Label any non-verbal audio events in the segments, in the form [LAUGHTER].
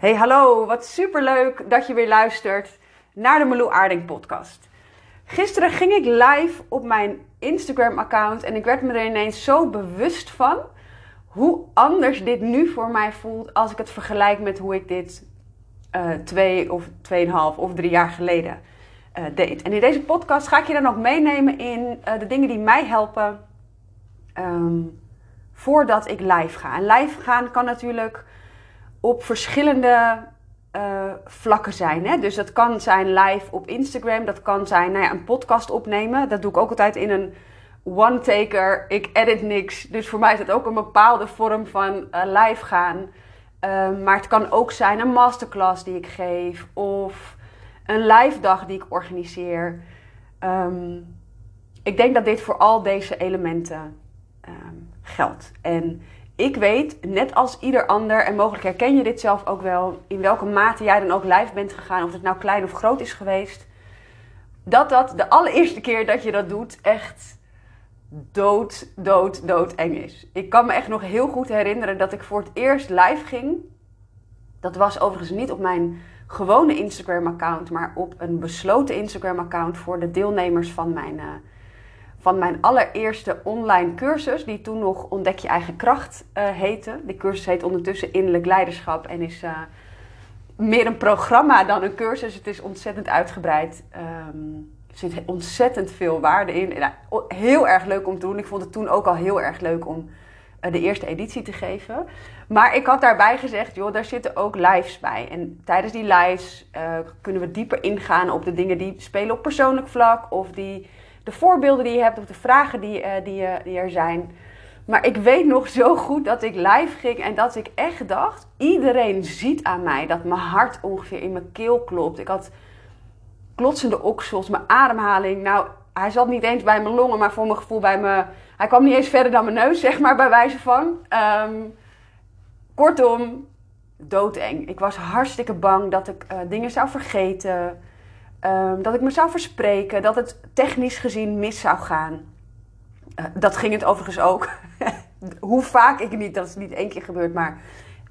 Hey, hallo, wat superleuk dat je weer luistert naar de Meloe Aarding podcast. Gisteren ging ik live op mijn Instagram-account en ik werd me er ineens zo bewust van hoe anders dit nu voor mij voelt als ik het vergelijk met hoe ik dit uh, twee of tweeënhalf of drie jaar geleden uh, deed. En in deze podcast ga ik je dan ook meenemen in uh, de dingen die mij helpen um, voordat ik live ga. En live gaan kan natuurlijk op verschillende uh, vlakken zijn. Hè? Dus dat kan zijn live op Instagram, dat kan zijn nou ja, een podcast opnemen. Dat doe ik ook altijd in een one-taker. Ik edit niks. Dus voor mij is dat ook een bepaalde vorm van uh, live gaan. Uh, maar het kan ook zijn een masterclass die ik geef of een live dag die ik organiseer. Um, ik denk dat dit voor al deze elementen um, geldt. En ik weet, net als ieder ander, en mogelijk herken je dit zelf ook wel, in welke mate jij dan ook live bent gegaan, of het nou klein of groot is geweest, dat dat de allereerste keer dat je dat doet echt dood, dood, dood eng is. Ik kan me echt nog heel goed herinneren dat ik voor het eerst live ging. Dat was overigens niet op mijn gewone Instagram-account, maar op een besloten Instagram-account voor de deelnemers van mijn. Van mijn allereerste online cursus, die toen nog Ontdek je eigen kracht uh, heette. Die cursus heet ondertussen Innerlijk Leiderschap en is uh, meer een programma dan een cursus. Het is ontzettend uitgebreid. Um, er zit ontzettend veel waarde in. Nou, heel erg leuk om te doen. Ik vond het toen ook al heel erg leuk om de eerste editie te geven. Maar ik had daarbij gezegd, joh, daar zitten ook lives bij. En tijdens die lives kunnen we dieper ingaan op de dingen die spelen op persoonlijk vlak of die de voorbeelden die je hebt of de vragen die, uh, die, uh, die er zijn. Maar ik weet nog zo goed dat ik live ging en dat ik echt dacht: iedereen ziet aan mij dat mijn hart ongeveer in mijn keel klopt. Ik had klotsende oksels, mijn ademhaling. Nou, hij zat niet eens bij mijn longen, maar voor mijn gevoel bij mijn. Hij kwam niet eens verder dan mijn neus, zeg maar, bij wijze van. Um, kortom, doodeng. Ik was hartstikke bang dat ik uh, dingen zou vergeten. Um, dat ik me zou verspreken, dat het technisch gezien mis zou gaan. Uh, dat ging het overigens ook. [LAUGHS] Hoe vaak ik niet, dat is niet één keer gebeurd, maar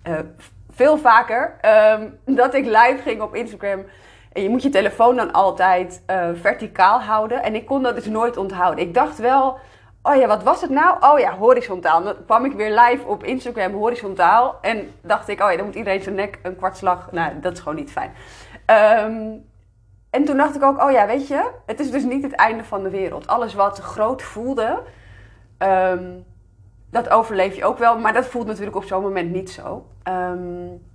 uh, veel vaker. Um, dat ik live ging op Instagram. En je moet je telefoon dan altijd uh, verticaal houden. En ik kon dat dus nooit onthouden. Ik dacht wel, oh ja, wat was het nou? Oh ja, horizontaal. Dan kwam ik weer live op Instagram horizontaal. En dacht ik, oh ja, dan moet iedereen zijn nek een kwartslag. Nou, dat is gewoon niet fijn. Um, en toen dacht ik ook, oh ja, weet je, het is dus niet het einde van de wereld. Alles wat groot voelde, um, dat overleef je ook wel. Maar dat voelt natuurlijk op zo'n moment niet zo. Um,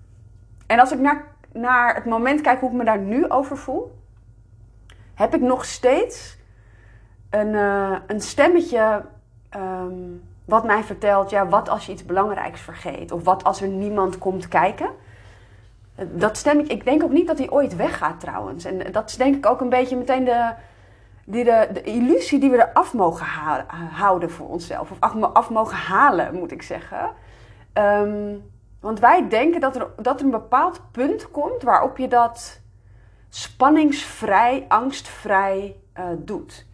en als ik naar, naar het moment kijk hoe ik me daar nu over voel, heb ik nog steeds een, uh, een stemmetje um, wat mij vertelt, ja, wat als je iets belangrijks vergeet? Of wat als er niemand komt kijken? Dat stem ik, ik denk ook niet dat hij ooit weggaat trouwens. En dat is denk ik ook een beetje meteen de, die de, illusie die we eraf mogen ha houden voor onszelf. Of af, mogen halen, moet ik zeggen. Um, want wij denken dat er, dat er een bepaald punt komt waarop je dat spanningsvrij, angstvrij uh, doet.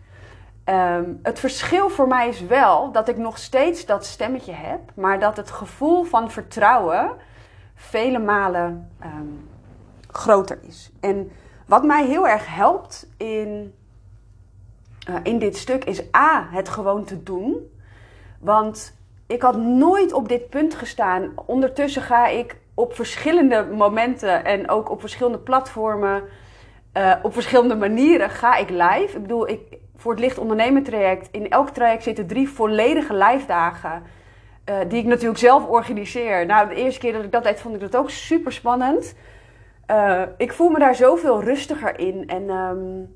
Um, het verschil voor mij is wel dat ik nog steeds dat stemmetje heb, maar dat het gevoel van vertrouwen vele malen um, groter is. En wat mij heel erg helpt in, uh, in dit stuk is A, het gewoon te doen. Want ik had nooit op dit punt gestaan. Ondertussen ga ik op verschillende momenten en ook op verschillende platformen, uh, op verschillende manieren ga ik live. Ik bedoel, ik, voor het Licht Ondernemen traject, in elk traject zitten drie volledige live dagen uh, die ik natuurlijk zelf organiseer. Nou, de eerste keer dat ik dat deed, vond ik dat ook super spannend. Uh, ik voel me daar zoveel rustiger in. En um,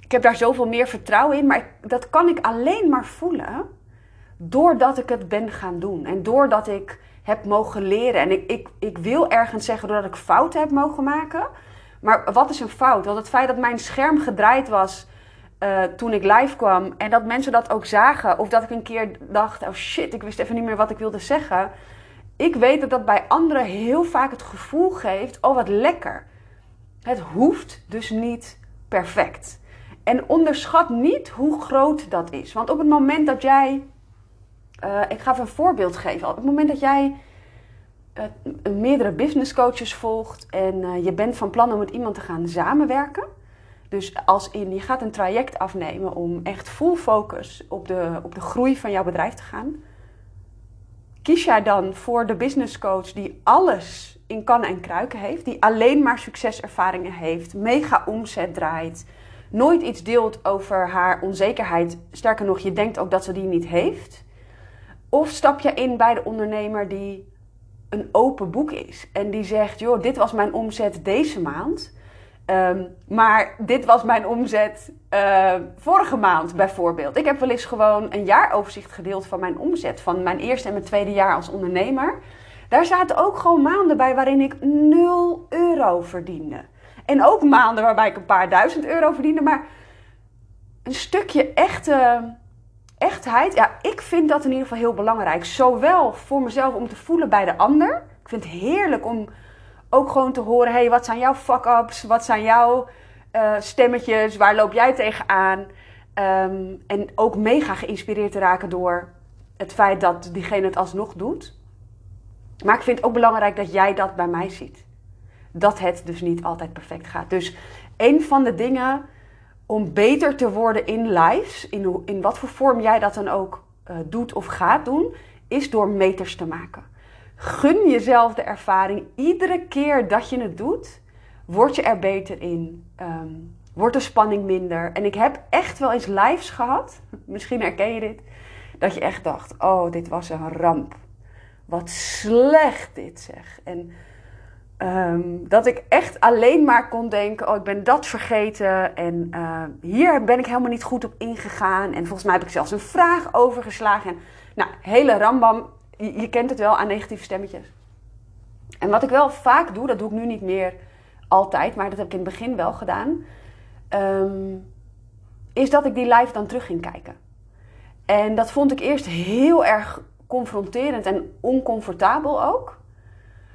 ik heb daar zoveel meer vertrouwen in. Maar dat kan ik alleen maar voelen doordat ik het ben gaan doen. En doordat ik heb mogen leren. En ik, ik, ik wil ergens zeggen doordat ik fouten heb mogen maken. Maar wat is een fout? Want het feit dat mijn scherm gedraaid was uh, toen ik live kwam en dat mensen dat ook zagen. Of dat ik een keer dacht, oh shit, ik wist even niet meer wat ik wilde zeggen. Ik weet dat dat bij anderen heel vaak het gevoel geeft, oh wat lekker. Het hoeft dus niet perfect. En onderschat niet hoe groot dat is. Want op het moment dat jij, uh, ik ga even een voorbeeld geven. Op het moment dat jij uh, meerdere business coaches volgt en je bent van plan om met iemand te gaan samenwerken. Dus als in, je gaat een traject afnemen om echt full focus op de, op de groei van jouw bedrijf te gaan. Kies jij dan voor de business coach die alles in kannen en kruiken heeft, die alleen maar succeservaringen heeft, mega omzet draait, nooit iets deelt over haar onzekerheid. Sterker nog, je denkt ook dat ze die niet heeft. Of stap je in bij de ondernemer die een open boek is en die zegt: joh, dit was mijn omzet deze maand. Um, maar dit was mijn omzet uh, vorige maand bijvoorbeeld. Ik heb wel eens gewoon een jaaroverzicht gedeeld van mijn omzet. Van mijn eerste en mijn tweede jaar als ondernemer. Daar zaten ook gewoon maanden bij waarin ik 0 euro verdiende. En ook maanden waarbij ik een paar duizend euro verdiende. Maar een stukje echte echtheid. Ja, ik vind dat in ieder geval heel belangrijk. Zowel voor mezelf om te voelen bij de ander. Ik vind het heerlijk om ook gewoon te horen: hey, wat zijn jouw fuck-ups? Wat zijn jouw uh, stemmetjes? Waar loop jij tegenaan? Um, en ook mega geïnspireerd te raken door het feit dat diegene het alsnog doet. Maar ik vind het ook belangrijk dat jij dat bij mij ziet. Dat het dus niet altijd perfect gaat. Dus een van de dingen om beter te worden in lives, in, in wat voor vorm jij dat dan ook uh, doet of gaat doen, is door meters te maken. Gun jezelf de ervaring. Iedere keer dat je het doet, word je er beter in. Um, wordt de spanning minder. En ik heb echt wel eens lives gehad, [LAUGHS] misschien herken je dit, dat je echt dacht: oh, dit was een ramp. Wat slecht dit zeg. En um, dat ik echt alleen maar kon denken: oh, ik ben dat vergeten. En uh, hier ben ik helemaal niet goed op ingegaan. En volgens mij heb ik zelfs een vraag overgeslagen. En, nou, hele rambam. Je, kent het wel aan negatieve stemmetjes. En wat ik wel vaak doe, dat doe ik nu niet meer altijd, maar dat heb ik in het begin wel gedaan. Um, is dat ik die live dan terug ging kijken. En dat vond ik eerst heel erg confronterend en oncomfortabel ook.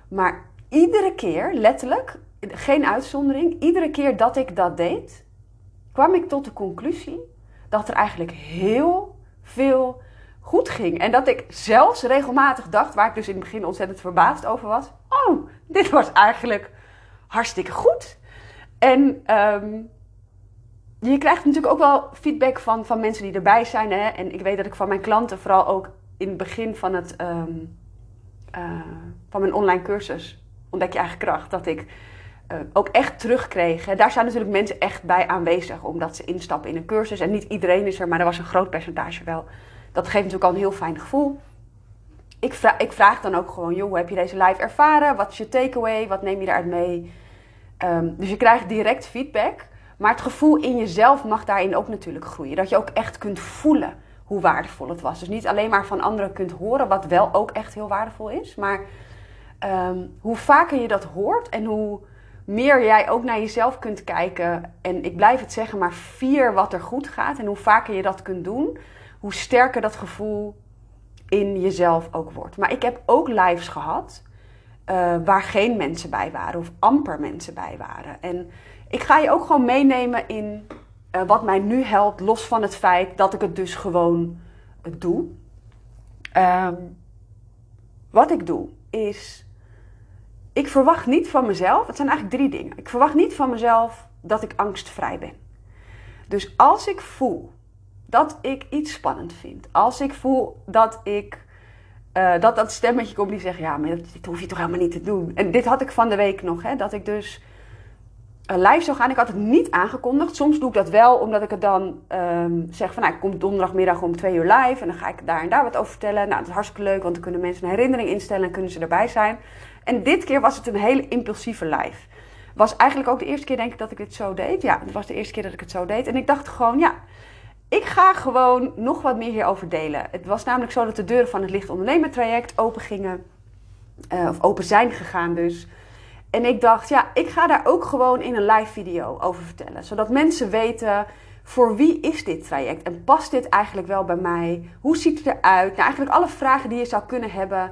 Maar iedere keer, letterlijk, geen uitzondering, iedere keer dat ik dat deed, kwam ik tot de conclusie dat er eigenlijk heel veel goed ging. En dat ik zelfs regelmatig dacht, waar ik dus in het begin ontzettend verbaasd over was: oh, dit was eigenlijk hartstikke goed. En um, je krijgt natuurlijk ook wel feedback van, van mensen die erbij zijn. Hè? En ik weet dat ik van mijn klanten, vooral ook in het begin van, het, um, uh, van mijn online cursus, ontdek je eigen kracht, dat ik uh, ook echt terugkreeg. Daar zijn natuurlijk mensen echt bij aanwezig, omdat ze instappen in een cursus. En niet iedereen is er, maar er was een groot percentage wel. Dat geeft natuurlijk al een heel fijn gevoel. Ik vraag, ik vraag dan ook gewoon, joh, hoe heb je deze live ervaren? Wat is je takeaway? Wat neem je eruit mee? Um, dus je krijgt direct feedback. Maar het gevoel in jezelf mag daarin ook natuurlijk groeien. Dat je ook echt kunt voelen hoe waardevol het was. Dus niet alleen maar van anderen kunt horen, wat wel ook echt heel waardevol is. Maar um, hoe vaker je dat hoort en hoe meer jij ook naar jezelf kunt kijken. En ik blijf het zeggen, maar vier wat er goed gaat. En hoe vaker je dat kunt doen, hoe sterker dat gevoel in jezelf ook wordt. Maar ik heb ook lives gehad uh, waar geen mensen bij waren of amper mensen bij waren. En ik ga je ook gewoon meenemen in uh, wat mij nu helpt, los van het feit dat ik het dus gewoon doe. Um, wat ik doe is, ik verwacht niet van mezelf, het zijn eigenlijk drie dingen. Ik verwacht niet van mezelf dat ik angstvrij ben. Dus als ik voel dat ik iets spannend vind, als ik voel dat ik uh, dat dat stemmetje komt die zegt: Ja, maar dit hoef je toch helemaal niet te doen. En dit had ik van de week nog, hè, dat ik dus uh, live zou gaan. Ik had het niet aangekondigd. Soms doe ik dat wel, omdat ik het dan um, zeg: van nou, ik kom donderdagmiddag om twee uur live. En dan ga ik daar en daar wat over vertellen. Nou, dat is hartstikke leuk, want dan kunnen mensen een herinnering instellen en kunnen ze erbij zijn. En dit keer was het een hele impulsieve live. Was eigenlijk ook de eerste keer, denk ik, dat ik dit zo deed. Ja, het was de eerste keer dat ik het zo deed. En ik dacht gewoon: Ja ik ga gewoon nog wat meer hierover delen. Het was namelijk zo dat de deuren van het Licht Ondernemer traject open gingen. Uh, of open zijn gegaan dus. En ik dacht, ja, ik ga daar ook gewoon in een live video over vertellen. Zodat mensen weten, voor wie is dit traject? En past dit eigenlijk wel bij mij? Hoe ziet het eruit? Nou, eigenlijk alle vragen die je zou kunnen hebben.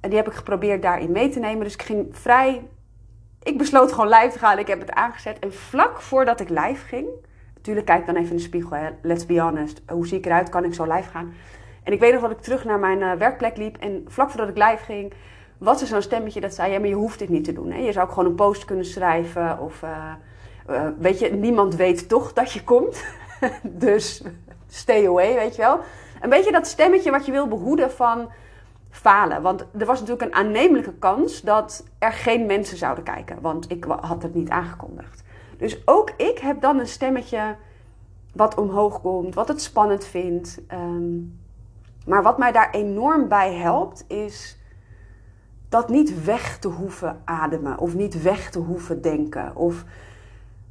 En die heb ik geprobeerd daarin mee te nemen. Dus ik ging vrij... Ik besloot gewoon live te gaan. Ik heb het aangezet. En vlak voordat ik live ging Tuurlijk, kijk dan even in de spiegel. Hè. Let's be honest. Hoe zie ik eruit? Kan ik zo live gaan? En ik weet nog dat ik terug naar mijn uh, werkplek liep. En vlak voordat ik live ging, was er zo'n stemmetje dat zei: Ja, maar je hoeft dit niet te doen. Hè? Je zou ook gewoon een post kunnen schrijven. Of uh, uh, weet je, niemand weet toch dat je komt. [LAUGHS] dus stay away, weet je wel. Een beetje dat stemmetje wat je wil behoeden van falen. Want er was natuurlijk een aannemelijke kans dat er geen mensen zouden kijken. Want ik had het niet aangekondigd. Dus ook ik heb dan een stemmetje wat omhoog komt, wat het spannend vindt. Um, maar wat mij daar enorm bij helpt, is dat niet weg te hoeven ademen of niet weg te hoeven denken. Of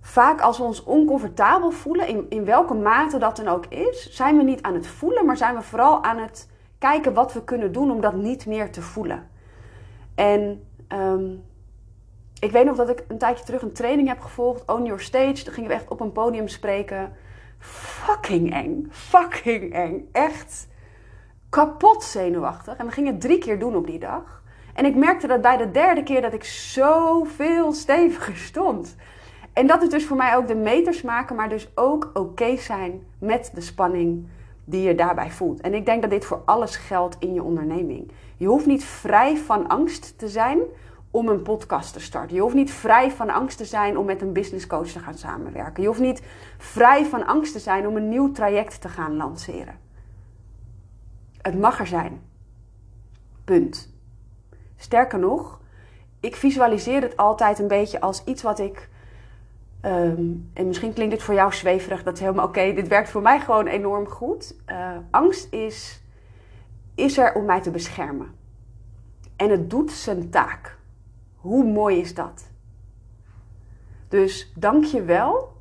vaak als we ons oncomfortabel voelen, in, in welke mate dat dan ook is, zijn we niet aan het voelen, maar zijn we vooral aan het kijken wat we kunnen doen om dat niet meer te voelen. En um, ik weet nog dat ik een tijdje terug een training heb gevolgd, On Your Stage. Daar gingen we echt op een podium spreken. Fucking eng. Fucking eng. Echt kapot zenuwachtig. En we gingen drie keer doen op die dag. En ik merkte dat bij de derde keer dat ik zoveel steviger stond. En dat is dus voor mij ook de meters maken, maar dus ook oké zijn met de spanning die je daarbij voelt. En ik denk dat dit voor alles geldt in je onderneming. Je hoeft niet vrij van angst te zijn om een podcast te starten. Je hoeft niet vrij van angst te zijn om met een business coach te gaan samenwerken. Je hoeft niet vrij van angst te zijn om een nieuw traject te gaan lanceren. Het mag er zijn. Punt. Sterker nog, ik visualiseer het altijd een beetje als iets wat ik. Ehm, en misschien klinkt dit voor jou zweverig, dat is helemaal oké. Dit werkt voor mij gewoon enorm goed. Uh, angst is, is er om mij te beschermen. En het doet zijn taak. Hoe mooi is dat? Dus dank je wel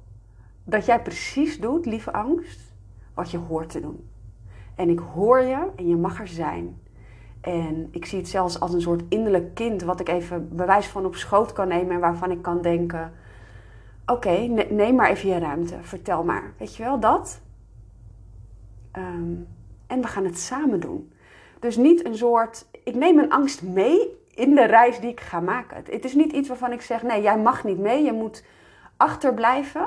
dat jij precies doet, lieve angst, wat je hoort te doen. En ik hoor je en je mag er zijn. En ik zie het zelfs als een soort innerlijk kind, wat ik even bewijs van op schoot kan nemen en waarvan ik kan denken: Oké, neem maar even je ruimte, vertel maar. Weet je wel dat? Um, en we gaan het samen doen. Dus niet een soort: ik neem mijn angst mee in de reis die ik ga maken. Het is niet iets waarvan ik zeg: nee, jij mag niet mee, je moet achterblijven.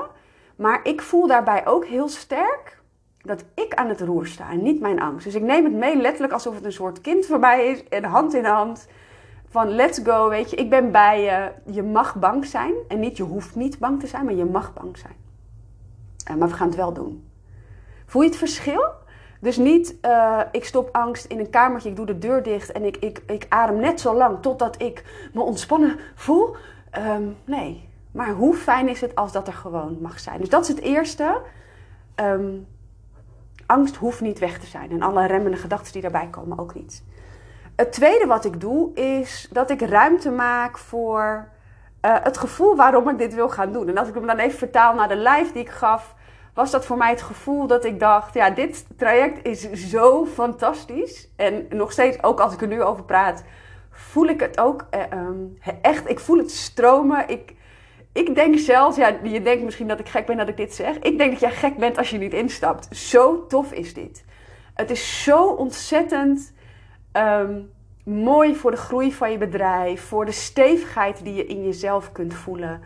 Maar ik voel daarbij ook heel sterk dat ik aan het roer sta en niet mijn angst. Dus ik neem het mee letterlijk alsof het een soort kind voor mij is en hand in hand. Van let's go, weet je, ik ben bij je. Je mag bang zijn. En niet je hoeft niet bang te zijn, maar je mag bang zijn. Uh, maar we gaan het wel doen. Voel je het verschil? Dus niet, uh, ik stop angst in een kamertje, ik doe de deur dicht en ik, ik, ik adem net zo lang totdat ik me ontspannen voel. Um, nee, maar hoe fijn is het als dat er gewoon mag zijn? Dus dat is het eerste. Um, angst hoeft niet weg te zijn. En alle remmende gedachten die daarbij komen ook niet. Het tweede wat ik doe is dat ik ruimte maak voor uh, het gevoel waarom ik dit wil gaan doen. En als ik hem dan even vertaal naar de live die ik gaf, was dat voor mij het gevoel dat ik dacht: ja, dit traject is zo fantastisch. En nog steeds, ook als ik er nu over praat, voel ik het ook uh, um, echt. Ik voel het stromen. Ik, ik denk zelfs, ja, je denkt misschien dat ik gek ben dat ik dit zeg. Ik denk dat jij gek bent als je niet instapt. Zo tof is dit. Het is zo ontzettend um, mooi voor de groei van je bedrijf, voor de stevigheid die je in jezelf kunt voelen.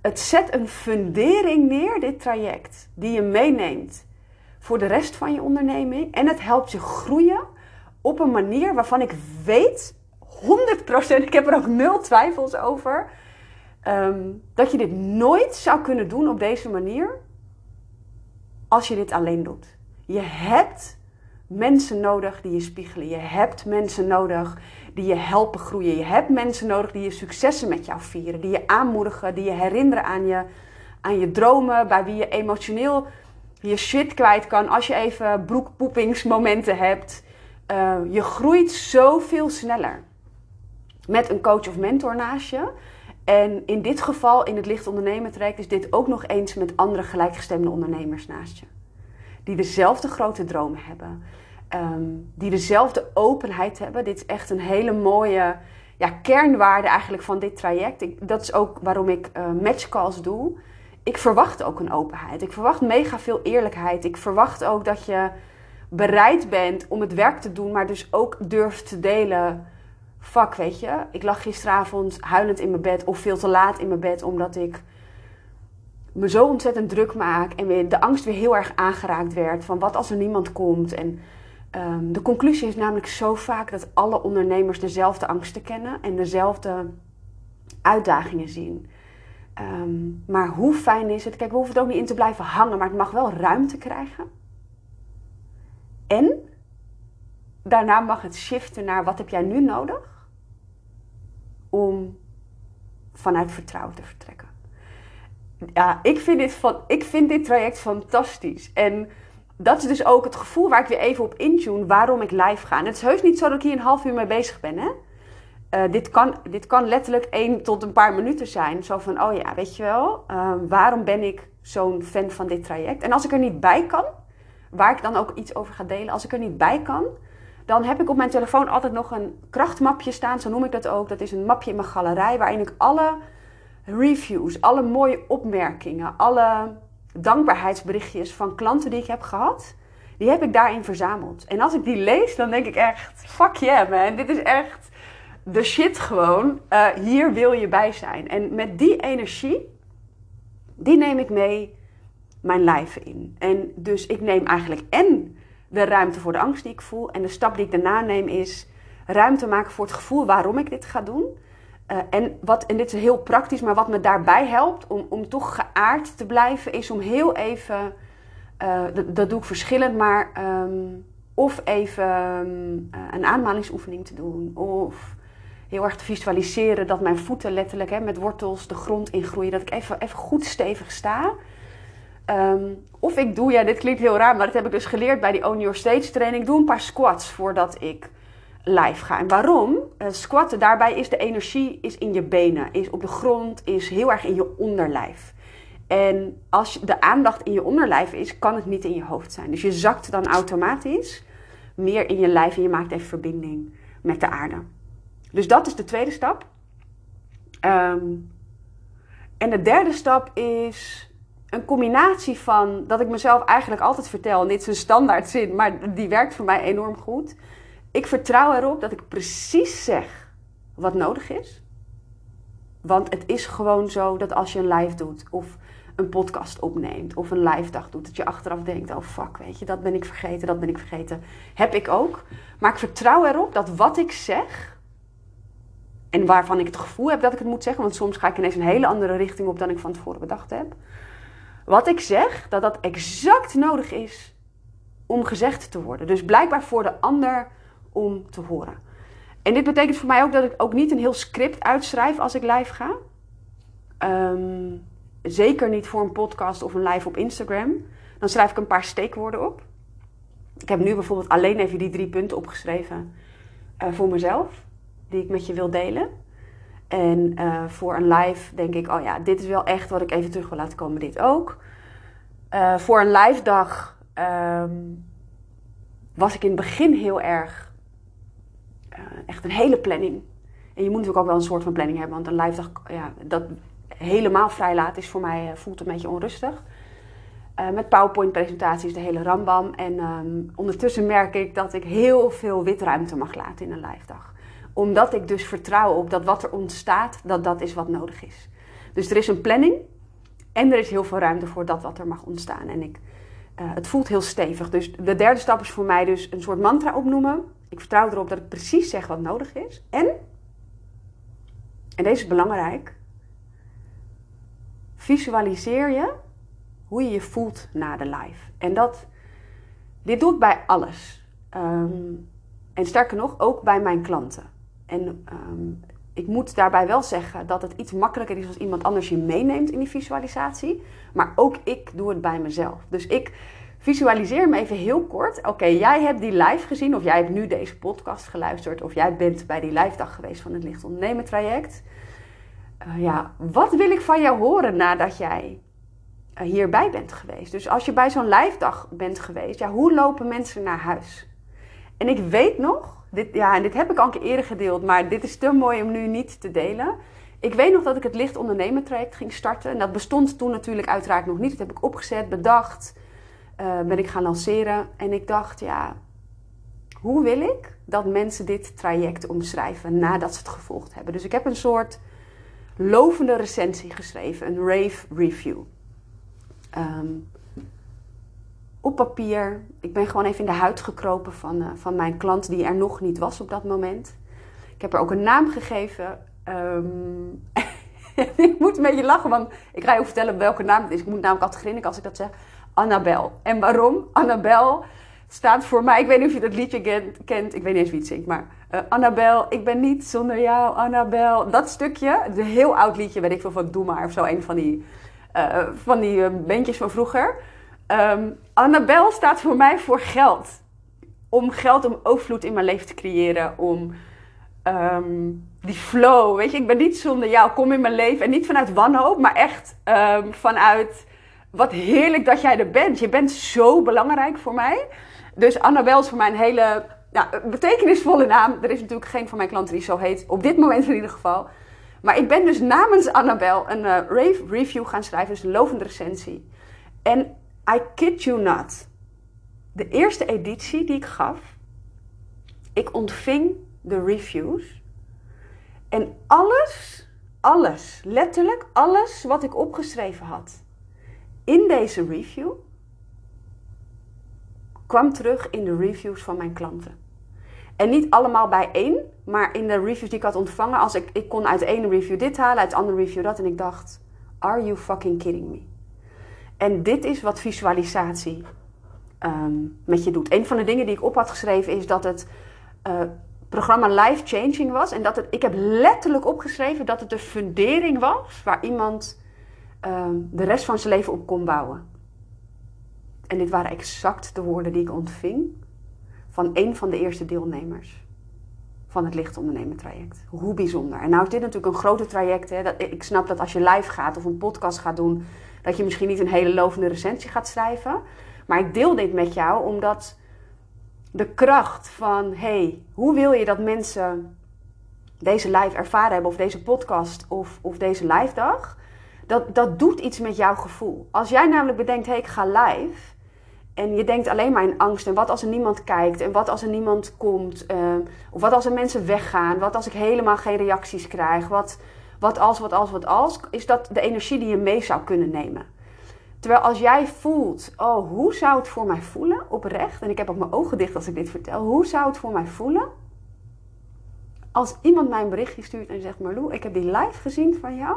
Het zet een fundering neer, dit traject, die je meeneemt voor de rest van je onderneming. En het helpt je groeien op een manier waarvan ik weet, 100%, ik heb er ook nul twijfels over Um, dat je dit nooit zou kunnen doen op deze manier als je dit alleen doet. Je hebt mensen nodig die je spiegelen. Je hebt mensen nodig die je helpen groeien. Je hebt mensen nodig die je successen met jou vieren. Die je aanmoedigen, die je herinneren aan je, aan je dromen. Bij wie je emotioneel je shit kwijt kan als je even broekpoepingsmomenten hebt. Uh, je groeit zoveel sneller met een coach of mentor naast je en in dit geval, in het licht ondernemen traject, is dit ook nog eens met andere gelijkgestemde ondernemers naast je. Die dezelfde grote dromen hebben. Um, die dezelfde openheid hebben. Dit is echt een hele mooie ja, kernwaarde eigenlijk van dit traject. Dat is ook waarom ik uh, matchcalls doe. Ik verwacht ook een openheid. Ik verwacht mega veel eerlijkheid. Ik verwacht ook dat je bereid bent om het werk te doen, maar dus ook durft te delen fuck, weet je, ik lag gisteravond huilend in mijn bed of veel te laat in mijn bed omdat ik me zo ontzettend druk maak en de angst weer heel erg aangeraakt werd van wat als er niemand komt en Ehm, de conclusie is namelijk zo vaak dat alle ondernemers dezelfde angsten kennen en dezelfde uitdagingen zien. Ehm, maar hoe fijn is het? Kijk, we hoeven het ook niet in te blijven hangen, maar het mag wel ruimte krijgen. En daarna mag het shiften naar wat heb jij nu nodig om vanuit vertrouwen te vertrekken. Ja, ik vind dit, van, ik vind dit traject fantastisch. En dat is dus ook het gevoel waar ik weer even op intune waarom ik live ga. En het is heus niet zo dat ik hier een half uur mee bezig ben. Hè? Uh, dit, kan, dit kan letterlijk één tot een paar minuten zijn. Zo van, oh ja, weet je wel, uh, waarom ben ik zo'n fan van dit traject? En als ik er niet bij kan, waar ik dan ook iets over ga delen, als ik er niet bij kan, dan heb ik op mijn telefoon altijd nog een krachtmapje staan, zo noem ik dat ook. Dat is een mapje in mijn galerij waarin ik alle reviews, alle mooie opmerkingen, alle dankbaarheidsberichtjes van klanten die ik heb gehad, die heb ik daarin verzameld. En als ik die lees, dan denk ik echt, fuck yeah man, dit is echt de shit gewoon. Uh, hier wil je bij zijn. En met die energie, die neem ik mee mijn lijf in. En dus ik neem eigenlijk en de ruimte voor de angst die ik voel. En de stap die ik daarna neem is ruimte maken voor het gevoel waarom ik dit ga doen. Uh, en, wat, en dit is heel praktisch, maar wat me daarbij helpt om, om toch geaard te blijven, is om heel even, uh, dat, doe ik verschillend, maar um, of even um, een aanmalingsoefening te doen. Of heel erg te visualiseren dat mijn voeten letterlijk hè, met wortels de grond ingroeien. Dat ik even, even goed stevig sta. Um, of ik doe, ja, dit klinkt heel raar, maar dat heb ik dus geleerd bij die Own Your Stage training. Ik doe een paar squats voordat ik live ga. En waarom? Uh, squatten, daarbij is de energie is in je benen, is op de grond, is heel erg in je onderlijf. En als de aandacht in je onderlijf is, kan het niet in je hoofd zijn. Dus je zakt dan automatisch meer in je lijf en je maakt even verbinding met de aarde. Dus dat is de tweede stap. Um, en de derde stap is een combinatie van dat ik mezelf eigenlijk altijd vertel, en dit is een standaard zin, maar die werkt voor mij enorm goed. Ik vertrouw erop dat ik precies zeg wat nodig is. Want het is gewoon zo dat als je een live doet of een podcast opneemt of een live dag doet, dat je achteraf denkt: oh fuck, weet je, dat ben ik vergeten, dat ben ik vergeten. Heb ik ook. Maar ik vertrouw erop dat wat ik zeg en waarvan ik het gevoel heb dat ik het moet zeggen, want soms ga ik ineens een hele andere richting op dan ik van tevoren bedacht heb wat ik zeg, dat dat exact nodig is om gezegd te worden. Dus blijkbaar voor de ander om te horen. En dit betekent voor mij ook dat ik ook niet een heel script uitschrijf als ik live ga. Um, zeker niet voor een podcast of een live op Instagram. Dan schrijf ik een paar steekwoorden op. Ik heb nu bijvoorbeeld alleen even die drie punten opgeschreven uh, voor mezelf, die ik met je wil delen. En uh, voor een live denk ik, oh ja, dit is wel echt wat ik even terug wil laten komen, dit ook. Uh, voor een live dag um, was ik in het begin heel erg, echt een hele planning. En je moet natuurlijk ook wel een soort van planning hebben, want een live dag, ja, dat helemaal vrij laat is voor mij, voelt een beetje onrustig. met PowerPoint-presentaties, de hele rambam. En um, ondertussen merk ik dat ik heel veel witruimte mag laten in een live dag omdat ik dus vertrouw op dat wat er ontstaat, dat dat is wat nodig is. Dus er is een planning en er is heel veel ruimte voor dat wat er mag ontstaan. En ik, het voelt heel stevig. Dus de derde stap is voor mij dus een soort mantra opnoemen. Ik vertrouw erop dat ik precies zeg wat nodig is. En, en deze is belangrijk, visualiseer je hoe je je voelt na de live. En dat, dit doe ik bij alles. Um, en sterker nog, ook bij mijn klanten. En um, ik moet daarbij wel zeggen dat het iets makkelijker is als iemand anders je meeneemt in die visualisatie. Maar ook ik doe het bij mezelf. Dus ik visualiseer me even heel kort. Oké, jij hebt die live gezien, of jij hebt nu deze podcast geluisterd, of jij bent bij die live dag geweest van het Licht Ondernemen traject. Uh, ja, wat wil ik van jou horen nadat jij uh, hierbij bent geweest? Dus als je bij zo'n live dag bent geweest, ja, hoe lopen mensen naar huis? En ik weet nog dit, ja, en dit heb ik al een keer eerder gedeeld, maar dit is te mooi om nu niet te delen. Ik weet nog dat ik het licht ondernemen traject ging starten. En dat bestond toen natuurlijk uiteraard nog niet. Dat heb ik opgezet, bedacht, uh, ben ik gaan lanceren. En ik dacht, ja, hoe wil ik dat mensen dit traject omschrijven nadat ze het gevolgd hebben? Dus ik heb een soort lovende recensie geschreven, een rave review. Um, op papier. Ik ben gewoon even in de huid gekropen van, uh, van mijn klant die er nog niet was op dat moment. Ik heb er ook een naam gegeven. Um, [LAUGHS] ik moet een beetje lachen, want ik ga je vertellen welke naam het is. Ik moet namelijk altijd grinniken als ik dat zeg. Annabel. En waarom? Annabel staat voor mij. Ik weet niet of je dat liedje kent. Ik weet niet eens wie het zingt, maar uh, Annabel, ik ben niet zonder jou, Annabel. Dat stukje, een heel oud liedje, weet ik veel van Doe maar of zo. Een van die, uh, van die uh, bandjes van vroeger. Um, Annabel staat voor mij voor geld. Om geld, om overvloed in mijn leven te creëren. Om um, die flow, weet je. Ik ben niet zonder jou, kom in mijn leven. En niet vanuit wanhoop, maar echt um, vanuit... Wat heerlijk dat jij er bent. Je bent zo belangrijk voor mij. Dus Annabel is voor mij een hele nou, betekenisvolle naam. Er is natuurlijk geen van mijn klanten die zo heet. Op dit moment in ieder geval. Maar ik ben dus namens Annabel een uh, rave review gaan schrijven. Dus een lovende recensie. En I kid you not. De eerste editie die ik gaf. Ik ontving de reviews. En alles, alles, letterlijk alles wat ik opgeschreven had in deze review kwam terug in de reviews van mijn klanten. En niet allemaal bij één, maar in de reviews die ik had ontvangen. Als ik, ik kon uit ene review dit halen, uit de andere review dat. En ik dacht, are you fucking kidding me? En dit is wat visualisatie um, met je doet. Een van de dingen die ik op had geschreven is dat het uh, programma life changing was. En dat het, ik heb letterlijk opgeschreven dat het de fundering was waar iemand um, de rest van zijn leven op kon bouwen. En dit waren exact de woorden die ik ontving van een van de eerste deelnemers van het lichtondernemen traject. Hoe bijzonder. En nou is dit natuurlijk een grote traject. Hè? Dat, ik snap dat als je live gaat of een podcast gaat doen, dat je misschien niet een hele lovende recensie gaat schrijven. Maar ik deel dit met jou omdat de kracht van, hey, hoe wil je dat mensen deze live ervaren hebben, of deze podcast, of, of deze live dag, dat, dat doet iets met jouw gevoel. Als jij namelijk bedenkt, hé, hey, ik ga live, en je denkt alleen maar in angst. En wat als er niemand kijkt? En wat als er niemand komt? Uh, of wat als er mensen weggaan? Wat als ik helemaal geen reacties krijg? Wat, wat als, wat als, wat als? Is dat de energie die je mee zou kunnen nemen? Terwijl als jij voelt, oh, hoe zou het voor mij voelen oprecht? En ik heb ook mijn ogen dicht als ik dit vertel. Hoe zou het voor mij voelen? Als iemand mij een berichtje stuurt en zegt, Marlou, ik heb die live gezien van jou.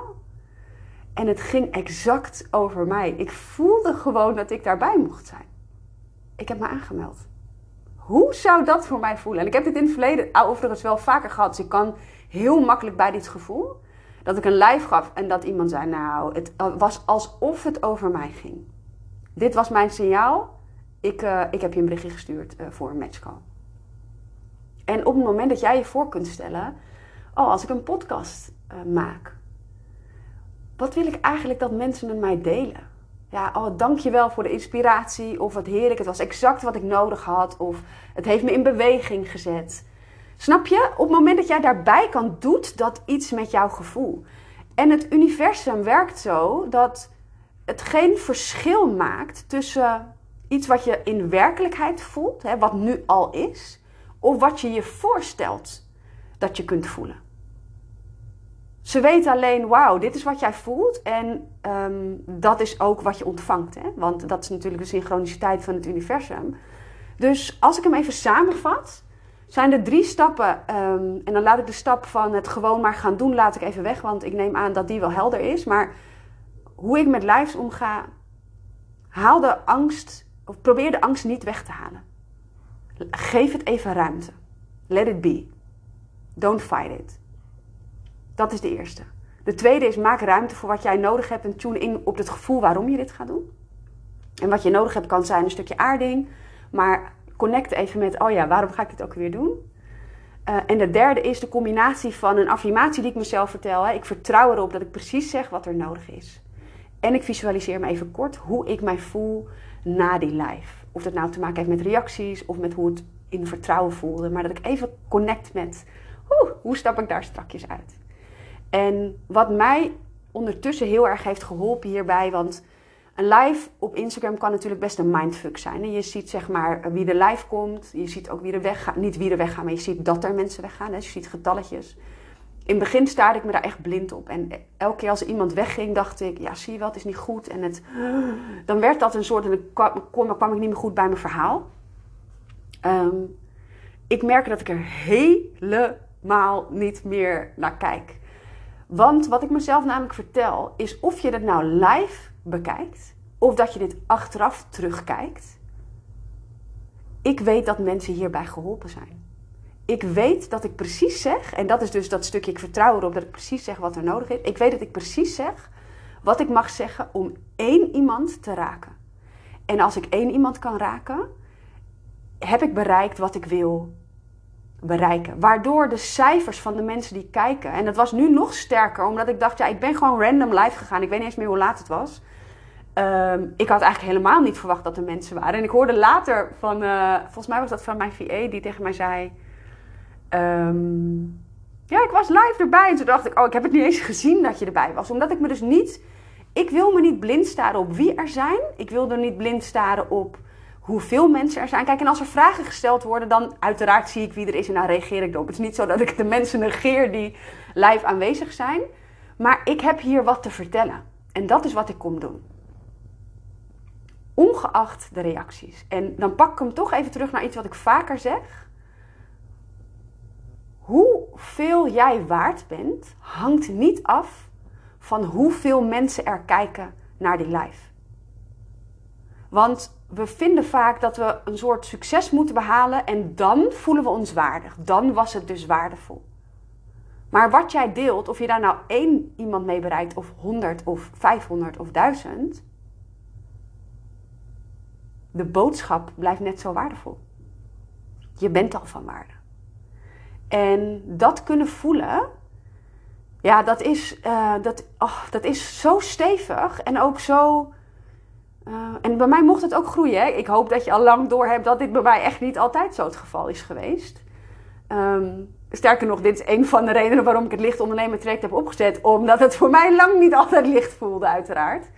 En het ging exact over mij. Ik voelde gewoon dat ik daarbij mocht zijn ik heb me aangemeld. Hoe zou dat voor mij voelen? En ik heb dit in het verleden overigens wel vaker gehad. Dus ik kan heel makkelijk bij dit gevoel. Dat ik een live gaf en dat iemand zei: Nou, het was alsof het over mij ging. Dit was mijn signaal. Ik, uh, ik heb je een berichtje gestuurd uh, voor een matchcall. En op het moment dat jij je voor kunt stellen: Oh, als ik een podcast maak. Wat wil ik eigenlijk dat mensen met mij delen? ja, oh, dankjewel voor de inspiratie. Of wat heerlijk, het was exact wat ik nodig had. Of het heeft me in beweging gezet. Snap je? Op het moment dat jij daarbij kan, doet dat iets met jouw gevoel. En het universum werkt zo dat het geen verschil maakt tussen iets wat je in werkelijkheid voelt, hè, wat nu al is, of wat je je voorstelt dat je kunt voelen. Ze weten alleen, wauw, dit is wat jij voelt en um, dat is ook wat je ontvangt. Hè? Want dat is natuurlijk de synchroniciteit van het universum. Dus als ik hem even samenvat, zijn er drie stappen. Um, en dan laat ik de stap van het gewoon maar gaan doen, laat ik even weg. Want ik neem aan dat die wel helder is. Maar hoe ik met lives omga, haal de angst, of probeer de angst niet weg te halen. Geef het even ruimte. Let it be. Don't fight it. Dat is de eerste. De tweede is maak ruimte voor wat jij nodig hebt en tune in op het gevoel waarom je dit gaat doen. En wat je nodig hebt kan zijn een stukje aarding, maar connect even met, oh ja, waarom ga ik dit ook weer doen? Uh, en de derde is de combinatie van een affirmatie die ik mezelf vertel. Hè. Ik vertrouw erop dat ik precies zeg wat er nodig is. En ik visualiseer me even kort hoe ik mij voel na die live. Of dat nou te maken heeft met reacties of met hoe het in vertrouwen voelde. Maar dat ik even connect met, hoe stap ik daar strakjes uit? En wat mij ondertussen heel erg heeft geholpen hierbij, want een live op Instagram kan natuurlijk best een mindfuck zijn. En je ziet zeg maar wie er live komt, je ziet ook wie er weggaat, niet wie er weggaan, maar je ziet dat er mensen weggaan, dus je ziet getalletjes. in het begin staarde ik me daar echt blind op. En elke keer als iemand wegging, dacht ik, ja, zie je wel, het is niet goed. En het, dan werd dat een soort, en dan kwam, kwam ik niet meer goed bij mijn verhaal. Ehm, ik merk dat ik er helemaal niet meer naar kijk. Want wat ik mezelf namelijk vertel, is of je het nou live bekijkt, of dat je dit achteraf terugkijkt. Ik weet dat mensen hierbij geholpen zijn ik weet dat ik precies zeg, en dat is dus dat stukje ik vertrouw erop dat ik precies zeg wat er nodig is. Ik weet dat ik precies zeg wat ik mag zeggen om één iemand te raken. En als ik één iemand kan raken, heb ik bereikt wat ik wil bereiken. Waardoor de cijfers van de mensen die kijken, en dat was nu nog sterker, omdat ik dacht, ja, ik ben gewoon random live gegaan. Ik weet niet eens meer hoe laat het was. Ehm, ik had eigenlijk helemaal niet verwacht dat er mensen waren. En ik hoorde later van, uh, volgens mij was dat van mijn VA, die tegen mij zei Ehm, ja, ik was live erbij. En toen dacht ik, oh, ik heb het niet eens gezien dat je erbij was. Omdat ik me dus niet... Ik wil me niet blind staren op wie er zijn. Ik wil er niet blind staren op hoeveel mensen er zijn. Kijk, en als er vragen gesteld worden, dan uiteraard zie ik wie er is en dan reageer ik erop. Het is niet zo dat ik de mensen negeer die live aanwezig zijn. Maar ik heb hier wat te vertellen. En dat is wat ik kom doen. Ongeacht de reacties. En dan pak ik hem toch even terug naar iets wat ik vaker zeg hoeveel jij waard bent, hangt niet af van hoeveel mensen er kijken naar die live. Want we vinden vaak dat we een soort succes moeten behalen en dan voelen we ons waardig. Dan was het dus waardevol. Maar wat jij deelt, of je daar nou één iemand mee bereikt, of 100 of 500 of 1000, de boodschap blijft net zo waardevol. Je bent al van waarde. En dat kunnen voelen, ja, dat is, uh, dat, oh, dat is zo stevig en ook zo. Uh, en bij mij mocht het ook groeien. Hè? Ik hoop dat je al lang door hebt dat dit bij mij echt niet altijd zo het geval is geweest. Um, sterker nog, dit is een van de redenen waarom ik het licht ondernemen traject heb opgezet. Omdat het voor mij lang niet altijd licht voelde, uiteraard.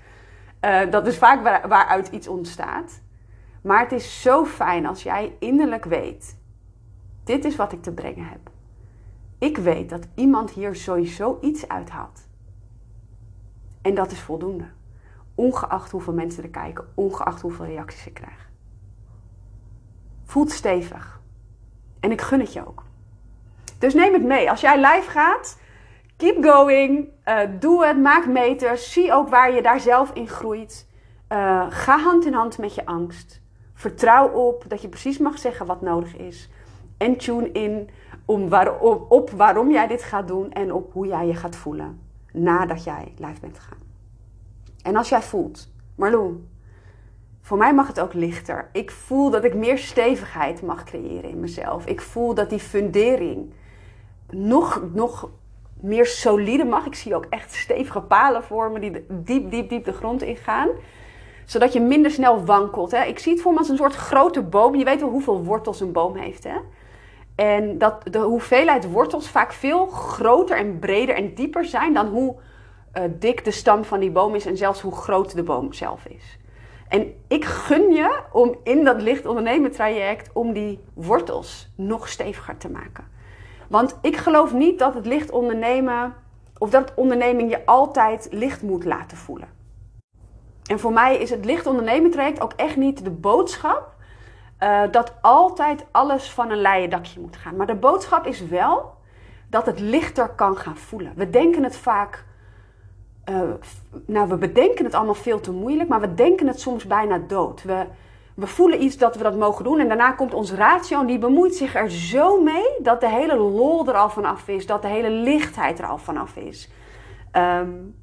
Uh, dat is vaak waar, waaruit iets ontstaat. Maar het is zo fijn als jij innerlijk weet dit is wat ik te brengen heb. Ik weet dat iemand hier sowieso iets uithaalt. En dat is voldoende. Ongeacht hoeveel mensen er kijken, ongeacht hoeveel reacties ik krijg. Voelt stevig. En ik gun het je ook. Dus neem het mee. Als jij live gaat, keep going. Uh, doe het, maak meters. Zie ook waar je daar zelf in groeit. Uh, ga hand in hand met je angst. Vertrouw op dat je precies mag zeggen wat nodig is. En tune in om op waarom jij dit gaat doen en op hoe jij je gaat voelen nadat jij live bent gegaan. En als jij voelt, Marloen, voor mij mag het ook lichter. Ik voel dat ik meer stevigheid mag creëren in mezelf. Ik voel dat die fundering nog, nog meer solide mag. Ik zie ook echt stevige palen vormen die diep, diep, diep de grond ingaan zodat je minder snel wankelt. Hè? Ik zie het voor me als een soort grote boom. Je weet wel hoeveel wortels een boom heeft. Hè? En dat de hoeveelheid wortels vaak veel groter en breder en dieper zijn dan hoe uh, dik de stam van die boom is en zelfs hoe groot de boom zelf is. En ik gun je om in dat licht ondernemen traject om die wortels nog steviger te maken. Want ik geloof niet dat het licht ondernemen of dat onderneming je altijd licht moet laten voelen. En voor mij is het licht ondernemen traject ook echt niet de boodschap uh, dat altijd alles van een leien dakje moet gaan. Maar de boodschap is wel dat het lichter kan gaan voelen. We denken het vaak. Uh, nou, we bedenken het allemaal veel te moeilijk, maar we denken het soms bijna dood. We, we voelen iets dat we dat mogen doen en daarna komt ons ratio en die bemoeit zich er zo mee dat de hele lol er al vanaf is, dat de hele lichtheid er al vanaf is. Um,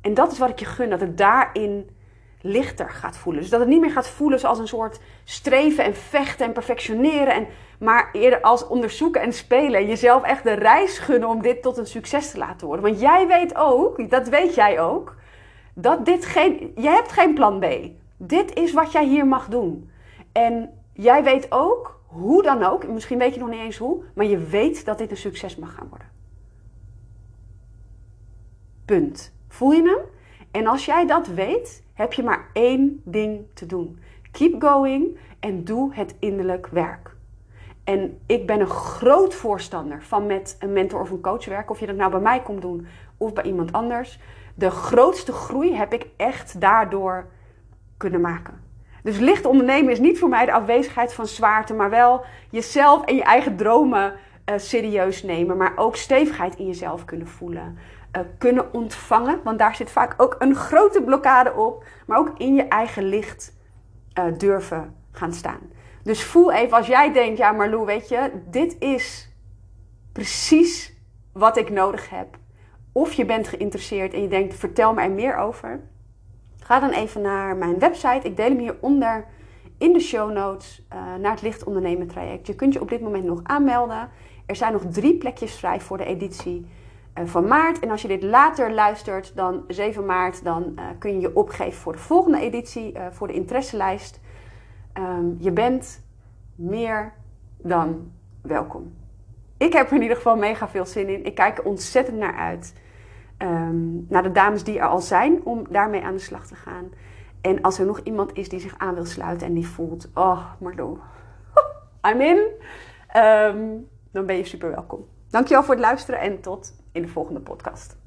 en dat is wat ik je gun, dat het daarin lichter gaat voelen. Dus dat het niet meer gaat voelen zoals een soort streven en vechten en perfectioneren. En, maar eerder als onderzoeken en spelen. En jezelf echt de reis gunnen om dit tot een succes te laten worden. Want jij weet ook, dat weet jij ook, dat dit geen. Je hebt geen plan B. Dit is wat jij hier mag doen. En jij weet ook, hoe dan ook, misschien weet je nog niet eens hoe, maar je weet dat dit een succes mag gaan worden. Punt. Voel je hem? En als jij dat weet, heb je maar één ding te doen. Keep going en doe het innerlijk werk. En ik ben een groot voorstander van met een mentor of een coach werken. Of je dat nou bij mij komt doen of bij iemand anders. De grootste groei heb ik echt daardoor kunnen maken. Dus licht ondernemen is niet voor mij de afwezigheid van zwaarte, maar wel jezelf en je eigen dromen uh, serieus nemen. Maar ook stevigheid in jezelf kunnen voelen. Uh, kunnen ontvangen, want daar zit vaak ook een grote blokkade op. Maar ook in je eigen licht uh, durven gaan staan. Dus voel even als jij denkt, ja Marlou, weet je, dit is precies wat ik nodig heb. Of je bent geïnteresseerd en je denkt, vertel me er meer over. Ga dan even naar mijn website. Ik deel hem hieronder in de show notes uh, naar het licht ondernemen traject. Je kunt je op dit moment nog aanmelden. Er zijn nog drie plekjes vrij voor de editie van maart. En als je dit later luistert, dan 7 maart, dan uh, kun je je opgeven voor de volgende editie, voor de interesselijst. Um, je bent meer dan welkom. Ik heb er in ieder geval mega veel zin in. Ik kijk er ontzettend naar uit. Um, naar de dames die er al zijn om daarmee aan de slag te gaan. En als er nog iemand is die zich aan wil sluiten en die voelt, oh Marlo, [LAUGHS] I'm in, um, dan ben je super welkom. Dankjewel voor het luisteren en tot in de volgende podcast.